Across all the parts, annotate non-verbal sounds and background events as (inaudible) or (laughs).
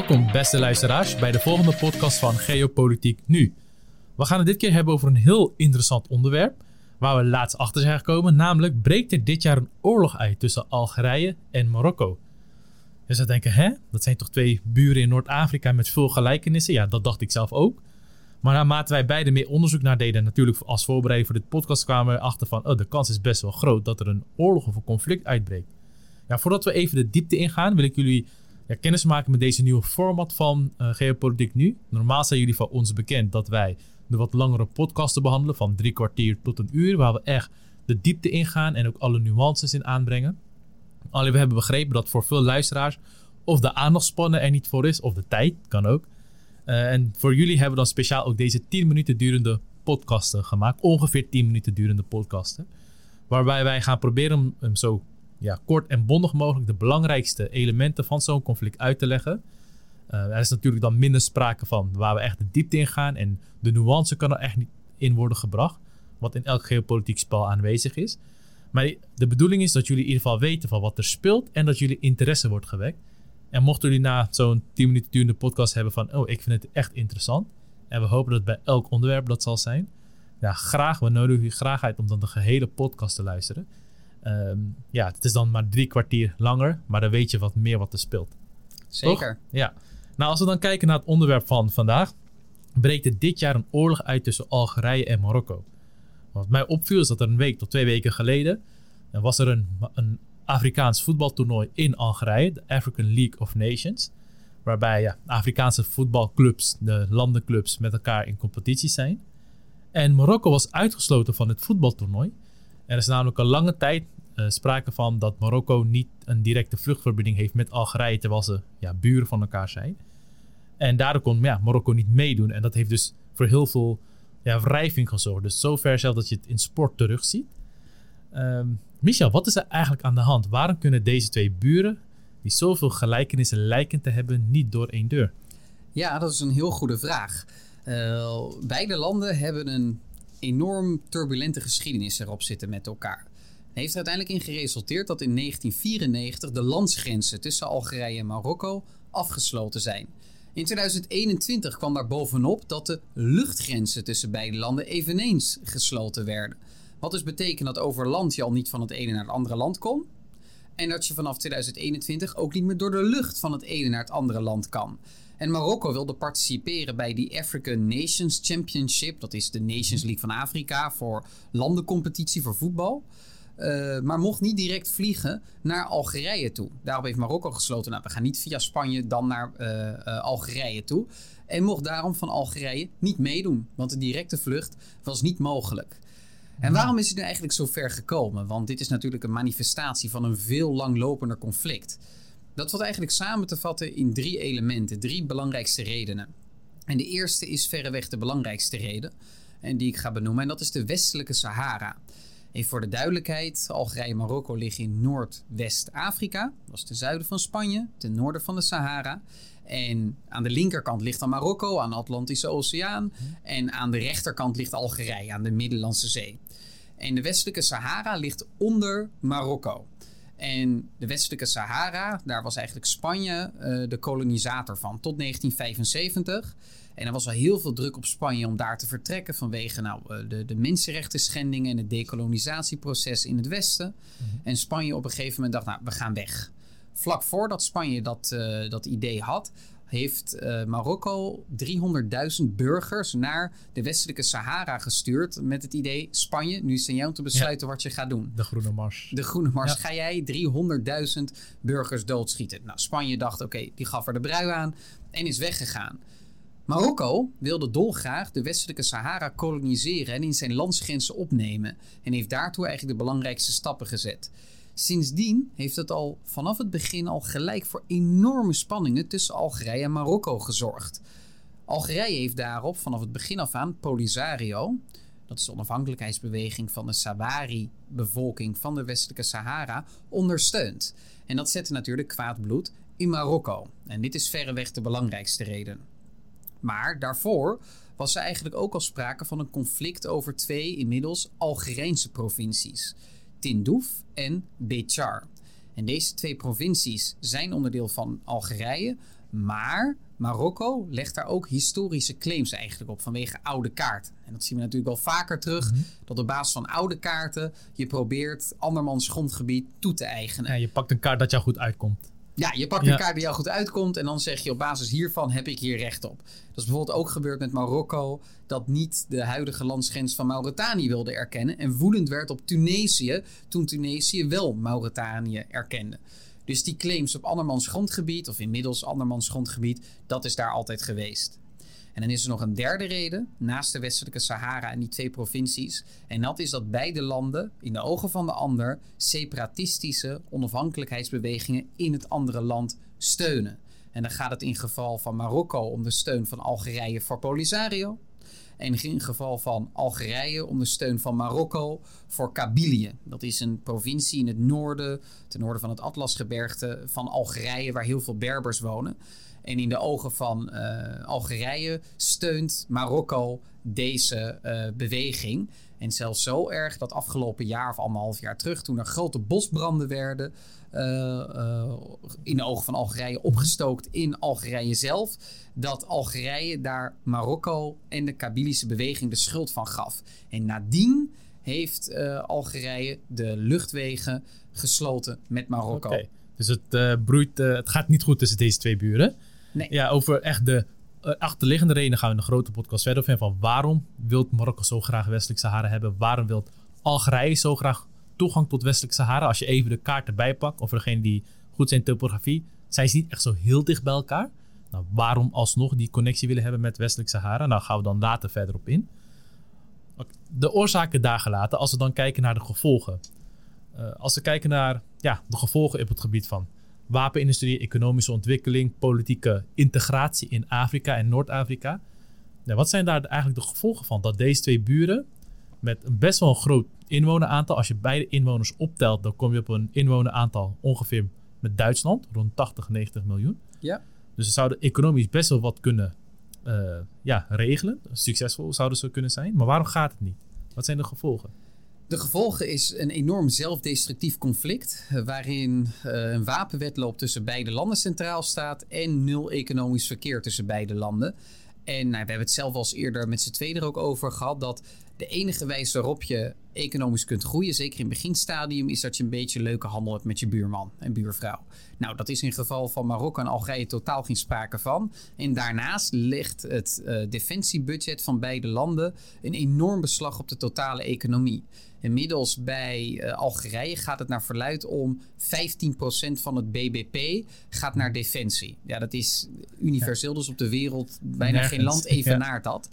Welkom, beste luisteraars, bij de volgende podcast van Geopolitiek Nu. We gaan het dit keer hebben over een heel interessant onderwerp, waar we laatst achter zijn gekomen, namelijk breekt er dit jaar een oorlog uit tussen Algerije en Marokko. Dus we denken, hè, dat zijn toch twee buren in Noord-Afrika met veel gelijkenissen? Ja, dat dacht ik zelf ook. Maar naarmate wij beide meer onderzoek naar deden, natuurlijk als voorbereiding voor dit podcast, kwamen we achter van, oh, de kans is best wel groot dat er een oorlog of een conflict uitbreekt. Ja, voordat we even de diepte ingaan, wil ik jullie ja, kennis maken met deze nieuwe format van uh, Geopolitiek Nu. Normaal zijn jullie van ons bekend dat wij de wat langere podcasten behandelen, van drie kwartier tot een uur, waar we echt de diepte ingaan en ook alle nuances in aanbrengen. Alleen we hebben begrepen dat voor veel luisteraars of de aandachtspannen er niet voor is, of de tijd, kan ook. Uh, en voor jullie hebben we dan speciaal ook deze 10 minuten durende podcasten gemaakt. Ongeveer 10 minuten durende podcasten. Waarbij wij gaan proberen hem zo ja, kort en bondig mogelijk de belangrijkste elementen van zo'n conflict uit te leggen. Uh, er is natuurlijk dan minder sprake van waar we echt de diepte in gaan. En de nuance kan er echt niet in worden gebracht. Wat in elk geopolitiek spel aanwezig is. Maar de bedoeling is dat jullie in ieder geval weten van wat er speelt. En dat jullie interesse wordt gewekt. En mochten jullie na zo'n 10 minuten durende podcast hebben van... Oh, ik vind het echt interessant. En we hopen dat bij elk onderwerp dat zal zijn. Ja, graag. We nodigen jullie graag uit om dan de gehele podcast te luisteren. Um, ja, het is dan maar drie kwartier langer, maar dan weet je wat meer wat er speelt. Zeker. Ja. Nou, als we dan kijken naar het onderwerp van vandaag, breekt er dit jaar een oorlog uit tussen Algerije en Marokko. Wat mij opviel is dat er een week tot twee weken geleden was er een, een Afrikaans voetbaltoernooi in Algerije, de African League of Nations. Waarbij ja, Afrikaanse voetbalclubs, de landenclubs, met elkaar in competitie zijn. En Marokko was uitgesloten van het voetbaltoernooi. Er is namelijk al lange tijd uh, sprake van dat Marokko niet een directe vluchtverbinding heeft met Algerije, terwijl ze ja, buren van elkaar zijn. En daardoor kon ja, Marokko niet meedoen. En dat heeft dus voor heel veel ja, wrijving gezorgd. Dus zover zelfs dat je het in sport terugziet. Um, Michel, wat is er eigenlijk aan de hand? Waarom kunnen deze twee buren, die zoveel gelijkenissen lijken te hebben, niet door één deur? Ja, dat is een heel goede vraag. Uh, beide landen hebben een enorm turbulente geschiedenis erop zitten met elkaar. Heeft er uiteindelijk in geresulteerd dat in 1994 de landsgrenzen tussen Algerije en Marokko afgesloten zijn. In 2021 kwam daar bovenop dat de luchtgrenzen tussen beide landen eveneens gesloten werden. Wat dus betekent dat over land je al niet van het ene naar het andere land kon. En dat je vanaf 2021 ook niet meer door de lucht van het ene naar het andere land kan. En Marokko wilde participeren bij die African Nations Championship. Dat is de Nations League van Afrika voor landencompetitie voor voetbal. Uh, maar mocht niet direct vliegen naar Algerije toe. Daarop heeft Marokko gesloten. Nou, we gaan niet via Spanje dan naar uh, uh, Algerije toe. En mocht daarom van Algerije niet meedoen. Want de directe vlucht was niet mogelijk. En waarom is het nu eigenlijk zo ver gekomen? Want dit is natuurlijk een manifestatie van een veel langlopender conflict. Dat valt eigenlijk samen te vatten in drie elementen, drie belangrijkste redenen. En de eerste is verreweg de belangrijkste reden, en die ik ga benoemen, en dat is de westelijke Sahara. En voor de duidelijkheid, Algerije en Marokko liggen in Noordwest-Afrika. Dat is ten zuiden van Spanje, ten noorden van de Sahara. En aan de linkerkant ligt dan Marokko, aan de Atlantische Oceaan. En aan de rechterkant ligt Algerije, aan de Middellandse Zee. En de westelijke Sahara ligt onder Marokko. En de westelijke Sahara, daar was eigenlijk Spanje uh, de kolonisator van tot 1975. En er was al heel veel druk op Spanje om daar te vertrekken vanwege nou, uh, de, de mensenrechten schendingen en het decolonisatieproces in het westen. Mm -hmm. En Spanje op een gegeven moment dacht, nou, we gaan weg. Vlak voordat Spanje dat, uh, dat idee had, heeft uh, Marokko 300.000 burgers naar de westelijke Sahara gestuurd. Met het idee: Spanje, nu is het aan jou om te besluiten ja. wat je gaat doen. De Groene Mars. De Groene Mars. Ja. Ga jij 300.000 burgers doodschieten? Nou, Spanje dacht: oké, okay, die gaf er de brui aan en is weggegaan. Marokko wilde dolgraag de westelijke Sahara koloniseren en in zijn landsgrenzen opnemen. En heeft daartoe eigenlijk de belangrijkste stappen gezet. Sindsdien heeft het al vanaf het begin al gelijk voor enorme spanningen tussen Algerije en Marokko gezorgd. Algerije heeft daarop vanaf het begin af aan Polisario, dat is de onafhankelijkheidsbeweging van de Sahari-bevolking van de westelijke Sahara, ondersteund. En dat zette natuurlijk kwaad bloed in Marokko. En dit is verreweg de belangrijkste reden. Maar daarvoor was er eigenlijk ook al sprake van een conflict over twee inmiddels Algerijnse provincies. Tindouf en Béchar. En deze twee provincies zijn onderdeel van Algerije, Maar Marokko legt daar ook historische claims eigenlijk op vanwege oude kaarten. En dat zien we natuurlijk wel vaker terug. Mhm. Dat op basis van oude kaarten je probeert andermans grondgebied toe te eigenen. Ja, je pakt een kaart dat jou goed uitkomt. Ja, je pakt een kaart die jou goed uitkomt en dan zeg je op basis hiervan heb ik hier recht op. Dat is bijvoorbeeld ook gebeurd met Marokko, dat niet de huidige landsgrens van Mauritanië wilde erkennen en woedend werd op Tunesië toen Tunesië wel Mauritanië erkende. Dus die claims op andermans grondgebied, of inmiddels andermans grondgebied, dat is daar altijd geweest. En dan is er nog een derde reden, naast de westelijke Sahara en die twee provincies. En dat is dat beide landen, in de ogen van de ander, separatistische onafhankelijkheidsbewegingen in het andere land steunen. En dan gaat het in geval van Marokko om de steun van Algerije voor Polisario. En in geval van Algerije om de steun van Marokko voor Kabylië. Dat is een provincie in het noorden, ten noorden van het Atlasgebergte van Algerije, waar heel veel Berbers wonen. En in de ogen van eh, Algerije steunt Marokko deze eh, beweging. En zelfs zo erg dat afgelopen jaar of anderhalf jaar terug, toen er grote bosbranden werden, eh, in de ogen van Algerije opgestookt in Algerije zelf, dat Algerije daar Marokko en de Kabylische beweging de schuld van gaf. En nadien heeft Algerije de luchtwegen gesloten met Marokko. Dus het, broeit, het gaat niet goed tussen deze twee buren. Ja, over echt de eh, achterliggende redenen gaan we in de grote podcast verder over. Van waarom wil Marokko zo graag Westelijk Sahara hebben? Waarom wil Algerije zo graag toegang tot Westelijk Sahara? Als je even de kaart erbij pakt, of degene die goed zijn in topografie, zijn ze niet echt zo heel dicht bij elkaar. Nou, waarom alsnog die connectie willen hebben met Westelijk Sahara? Nou, gaan we dan later verder op in. De oorzaken daar gelaten, als we dan kijken naar de gevolgen. Eh, als we kijken naar ja, de gevolgen op het gebied van wapenindustrie, economische ontwikkeling, politieke integratie in Afrika en Noord-Afrika. Ja, wat zijn daar eigenlijk de gevolgen van? Dat deze twee buren met een best wel een groot inwoneraantal, als je beide inwoners optelt, dan kom je op een inwoneraantal ongeveer met Duitsland, rond 80, 90 miljoen. Ja. Dus ze zouden economisch best wel wat kunnen eh, ja, regelen. Succesvol zouden ze kunnen zijn. Maar waarom gaat het niet? Wat zijn de gevolgen? De gevolgen is een enorm zelfdestructief conflict, eh, waarin eh, een wapenwedloop tussen beide landen centraal staat en nul economisch verkeer tussen beide landen. En nou, we hebben het zelf al eens eerder met z'n tweeën er ook over gehad dat de enige wijze waarop je economisch kunt groeien, zeker in het beginstadium, is dat je een beetje leuke handel hebt met je buurman en buurvrouw. Nou, dat is in geval van Marokko en Algerije totaal geen sprake van. En daarnaast legt het eh, defensiebudget van beide landen een enorm beslag op de totale economie. Inmiddels bij eh, Algerije gaat het naar verluid om 15% van het BBP gaat naar defensie. Ja, dat is universeel, dus op de wereld bijna Nergens, geen land ja. evenaart dat.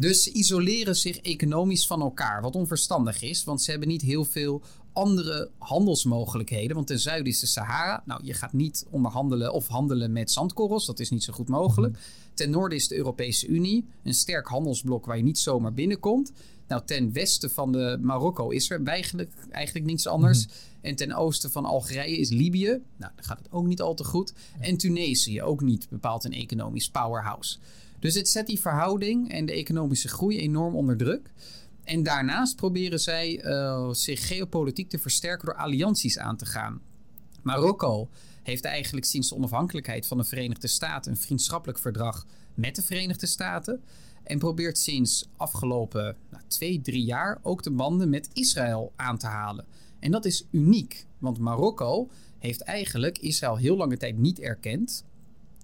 Dus ze isoleren zich economisch van elkaar, wat onverstandig is, want ze hebben niet heel veel andere handelsmogelijkheden. Want ten zuiden is de Sahara. Nou, je gaat niet onderhandelen of handelen met zandkorrels, dat is niet zo goed mogelijk. Ten noorden is de Europese Unie, een sterk handelsblok waar je niet zomaar binnenkomt. Nou, ten westen van de Marokko is er eigenlijk, eigenlijk niets anders. En ten oosten van Algerije is Libië. Nou, daar gaat het ook niet al te goed. En Tunesië, ook niet bepaald een economisch powerhouse. Dus het zet die verhouding en de economische groei enorm onder druk. En daarnaast proberen zij eh, zich geopolitiek te versterken door allianties aan te gaan. Marokko heeft eigenlijk sinds de onafhankelijkheid van de Verenigde Staten een vriendschappelijk verdrag met de Verenigde Staten. En probeert sinds afgelopen nou, twee, drie jaar ook de banden met Israël aan te halen. En dat is uniek, want Marokko heeft eigenlijk Israël heel lange tijd niet erkend.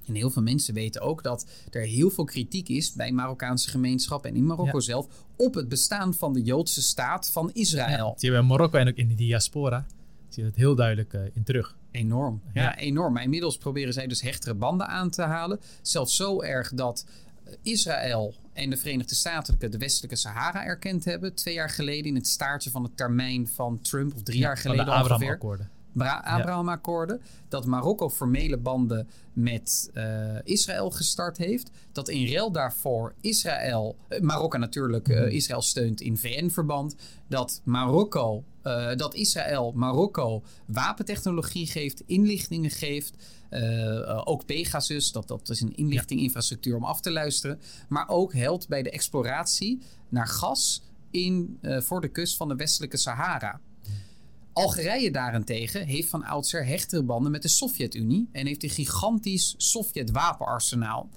En heel veel mensen weten ook dat er heel veel kritiek is bij Marokkaanse gemeenschappen en in Marokko Ja. zelf op het bestaan van de Joodse staat van Israël. Dat zie je bij Marokko en ook in de diaspora. Zie je het heel duidelijk eh, in terug. Enorm. Ja. Ja. enorm. Maar inmiddels proberen zij dus hechtere banden aan te halen. Zelfs zo erg dat eh, Israël en de Verenigde Staten de westelijke Sahara erkend hebben. Twee jaar geleden in het staartje van het termijn van Trump. Of drie jaar Van geleden de ongeveer. Abraham-akkoorden. Bra- Abraham-akkoorden. Dat Marokko formele banden met eh, Israël gestart heeft. Dat in ruil daarvoor Israël, eh, Marokko natuurlijk, eh, Israël steunt in VN-verband. Dat Marokko, dat Israël Marokko wapentechnologie geeft, inlichtingen geeft. ook Pegasus, dat, dat is een inlichtinginfrastructuur om af te luisteren. Maar ook helpt bij de exploratie naar gas in, voor de kust van de westelijke Sahara. Algerije daarentegen heeft van oudsher hechtere banden met de Sovjet-Unie en heeft een gigantisch Sovjet-wapenarsenaal.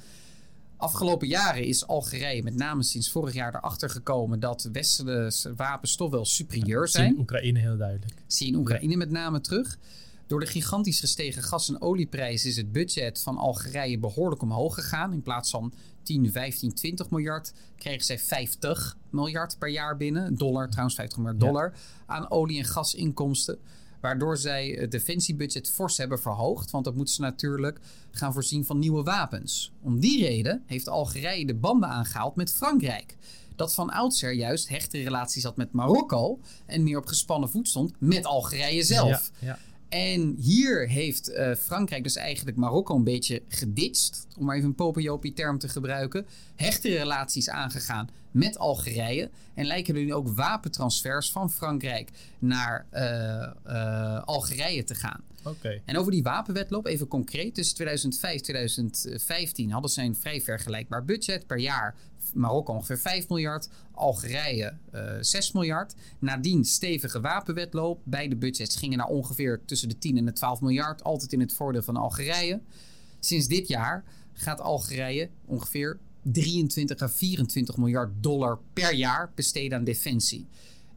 Afgelopen jaren is Algerije, met name sinds vorig jaar, erachter gekomen dat westerse wapens toch wel superieur Zie zijn. in Oekraïne heel duidelijk. Zie in Oekraïne met name terug. Door de gigantisch gestegen gas- en olieprijs is het budget van Algerije behoorlijk omhoog gegaan. In plaats van 10, 15, 20 miljard kregen zij 50 miljard per jaar binnen. Dollar, trouwens 50 miljard Ja. dollar aan olie- en gasinkomsten. Waardoor zij het defensiebudget fors hebben verhoogd. Want dat moeten ze natuurlijk gaan voorzien van nieuwe wapens. Om die reden heeft Algerije de banden aangehaald met Frankrijk. Dat van oudsher juist hechte relaties had met Marokko. En meer op gespannen voet stond met Algerije zelf. Ja, ja. En hier heeft eh, Frankrijk dus eigenlijk Marokko een beetje geditcht. Om maar even een popiopie term te gebruiken. Hechte relaties aangegaan met Algerije. En lijken er nu ook wapentransfers van Frankrijk naar eh, eh, Algerije te gaan. Oké. En over die wapenwetloop, even concreet. Tussen 2005 en 2015 hadden ze een vrij vergelijkbaar budget. Per jaar Marokko ongeveer 5 miljard. Algerije eh 6 miljard. Nadien stevige wapenwetloop. Beide budgets gingen naar ongeveer tussen de 10 en de 12 miljard. Altijd in het voordeel van Algerije. Sinds dit jaar gaat Algerije ongeveer 23 à 24 miljard dollar per jaar besteden aan defensie.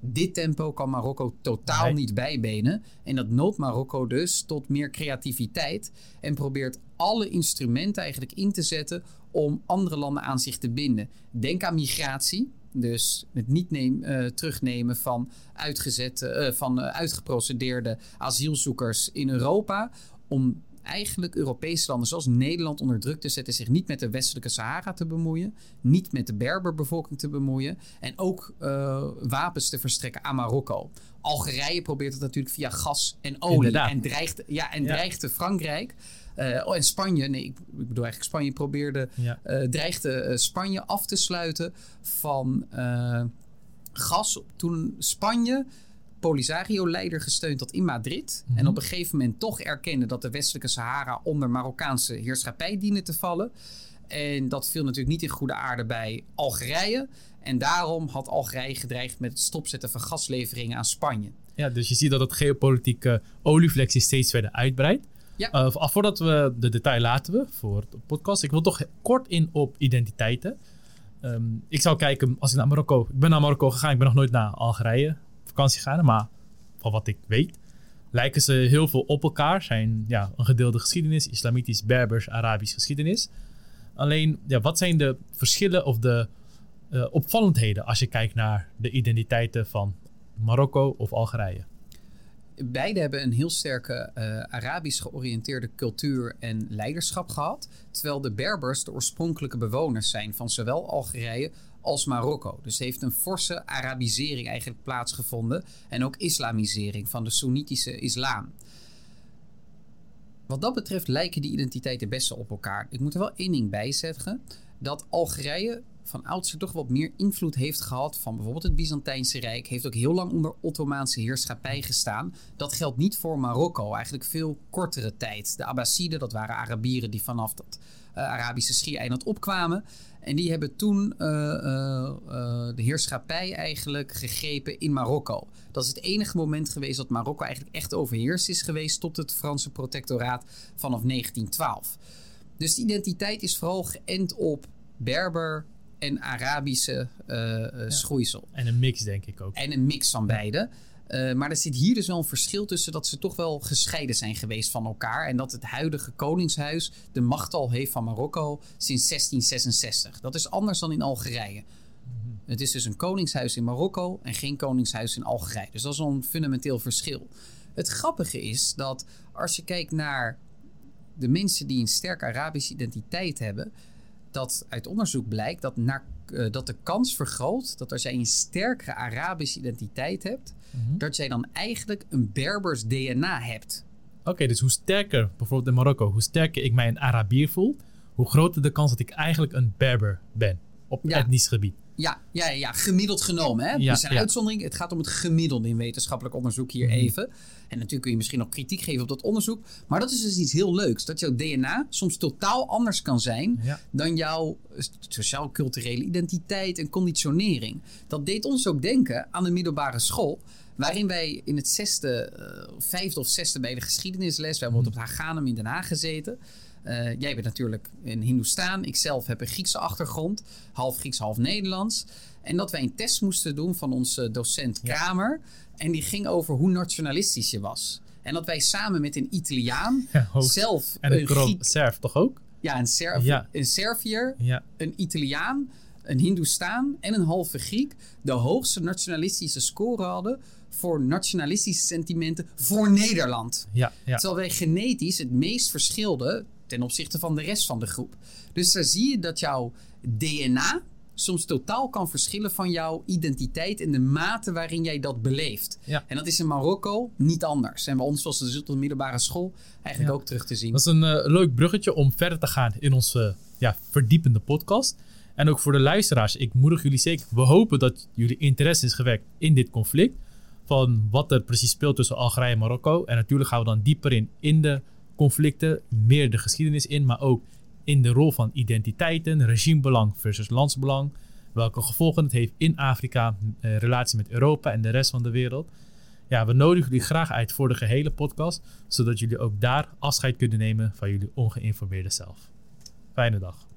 Dit tempo kan Marokko totaal Nee. niet bijbenen. En dat noopt Marokko dus tot meer creativiteit. En probeert alle instrumenten eigenlijk in te zetten om andere landen aan zich te binden. Denk aan migratie. Dus het niet neem, eh, terugnemen van, uitgezette, eh, van eh, uitgeprocedeerde asielzoekers in Europa. Om eigenlijk Europese landen zoals Nederland onder druk te zetten, zich niet met de westelijke Sahara te bemoeien, niet met de Berberbevolking te bemoeien en ook wapens te verstrekken aan Marokko. Algerije probeert het natuurlijk via gas en olie Inderdaad. en dreigt, ja, en Ja. dreigde Frankrijk. Eh, oh, en Spanje, nee, ik, ik bedoel eigenlijk Spanje probeerde, Ja. eh, dreigde eh, Spanje af te sluiten van gas. Toen Spanje Polisario-leider gesteund had in Madrid. Mhm. En op een gegeven moment toch erkende dat de westelijke Sahara onder Marokkaanse heerschappij diende te vallen. En dat viel natuurlijk niet in goede aarde bij Algerije. En daarom had Algerije gedreigd met het stopzetten van gasleveringen aan Spanje. Ja, dus je ziet dat het geopolitieke olieflexie steeds verder uitbreidt. Ja. Eh, voordat we de detail laten we voor de podcast, ik wil toch kort in op identiteiten. Ehm, ik zou kijken, als ik naar Marokko, ik ben naar Marokko gegaan, ik ben nog nooit naar Algerije vakantie gegaan, maar van wat ik weet, lijken ze heel veel op elkaar. Zijn ja, een gedeelde geschiedenis, islamitisch, berbers, Arabisch geschiedenis. Alleen, ja, wat zijn de verschillen of de eh, opvallendheden als je kijkt naar de identiteiten van Marokko of Algerije? Beide hebben een heel sterke eh, Arabisch georiënteerde cultuur en leiderschap gehad. Terwijl de Berbers de oorspronkelijke bewoners zijn van zowel Algerije als Marokko. Dus heeft een forse Arabisering eigenlijk plaatsgevonden. En ook islamisering van de Soenitische islam. Wat dat betreft lijken die identiteiten best wel op elkaar. Ik moet er wel één ding bij zeggen. Dat Algerije van oudsher toch wat meer invloed heeft gehad van bijvoorbeeld het Byzantijnse Rijk. Heeft ook heel lang onder Ottomaanse heerschappij gestaan. Dat geldt niet voor Marokko, eigenlijk veel kortere tijd. De Abbasiden, dat waren Arabieren die vanaf dat eh, Arabische schiereiland opkwamen. En die hebben toen eh, eh, de heerschappij eigenlijk gegrepen in Marokko. Dat is het enige moment geweest dat Marokko eigenlijk echt overheerst is geweest tot het Franse protectoraat vanaf 1912. Dus de identiteit is vooral geënt op Berber en Arabische eh, schoeisel. En een mix, denk ik ook. En een mix van beide. Eh, maar er zit hier dus wel een verschil tussen dat ze toch wel gescheiden zijn geweest van elkaar. En dat het huidige koningshuis de macht al heeft van Marokko sinds 1666. Dat is anders dan in Algerije. Het is dus een koningshuis in Marokko en geen koningshuis in Algerije. Dus dat is een fundamenteel verschil. Het grappige is dat als je kijkt naar de mensen die een sterke Arabische identiteit hebben, dat uit onderzoek blijkt dat, naar, eh, dat de kans vergroot dat als jij een sterkere Arabische identiteit hebt, Mhm. dat jij dan eigenlijk een Berbers DNA hebt. Oké, dus hoe sterker, bijvoorbeeld in Marokko, hoe sterker ik mij een Arabier voel, hoe groter de kans dat ik eigenlijk een Berber ben op Ja. etnisch gebied. Ja, ja, ja, gemiddeld genomen. Hè? Ja, er zijn ja. uitzonderingen. Het gaat om het gemiddelde in wetenschappelijk onderzoek hier Mhm. even. En natuurlijk kun je misschien nog kritiek geven op dat onderzoek. Maar dat is dus iets heel leuks. Dat jouw DNA soms totaal anders kan zijn Ja. dan jouw eh, sociaal-culturele identiteit en conditionering. Dat deed ons ook denken aan de middelbare school. Waarin wij in het zesde, eh, vijfde of zesde bij de geschiedenisles, we hebben op het Haganum in Den Haag gezeten. Eh, jij bent natuurlijk in Hindoestaan. Ik zelf heb een Griekse achtergrond. Half Grieks, half Nederlands. En dat wij een test moesten doen van onze docent Kramer. En die ging over hoe nationalistisch je was. En dat wij samen met een Italiaan (laughs) Ja, zelf En een een Serf toch ook? ja, een, Serv, Ja. een Serviër, een Italiaan, een Hindoestaan en een halve Griek de hoogste nationalistische score hadden voor nationalistische sentimenten voor Nederland. Ja, ja. Terwijl wij genetisch het meest verschilden ten opzichte van de rest van de groep. Dus daar zie je dat jouw DNA soms totaal kan verschillen van jouw identiteit en de mate waarin jij dat beleeft. Ja. En dat is in Marokko niet anders. En bij ons was het de middelbare school eigenlijk Ja. ook terug te zien. Dat is een eh, leuk bruggetje om verder te gaan in onze ja, verdiepende podcast. En ook voor de luisteraars, ik moedig jullie zeker. We hopen dat jullie interesse is gewekt in dit conflict. Van wat er precies speelt tussen Algerije en Marokko. En natuurlijk gaan we dan dieper in, in de conflicten, meer de geschiedenis in, maar ook in de rol van identiteiten, regimebelang versus landsbelang. Welke gevolgen het heeft in Afrika, eh, relatie met Europa en de rest van de wereld. Ja, we nodigen jullie graag uit voor de gehele podcast, zodat jullie ook daar afscheid kunnen nemen van jullie ongeïnformeerde zelf. Fijne dag.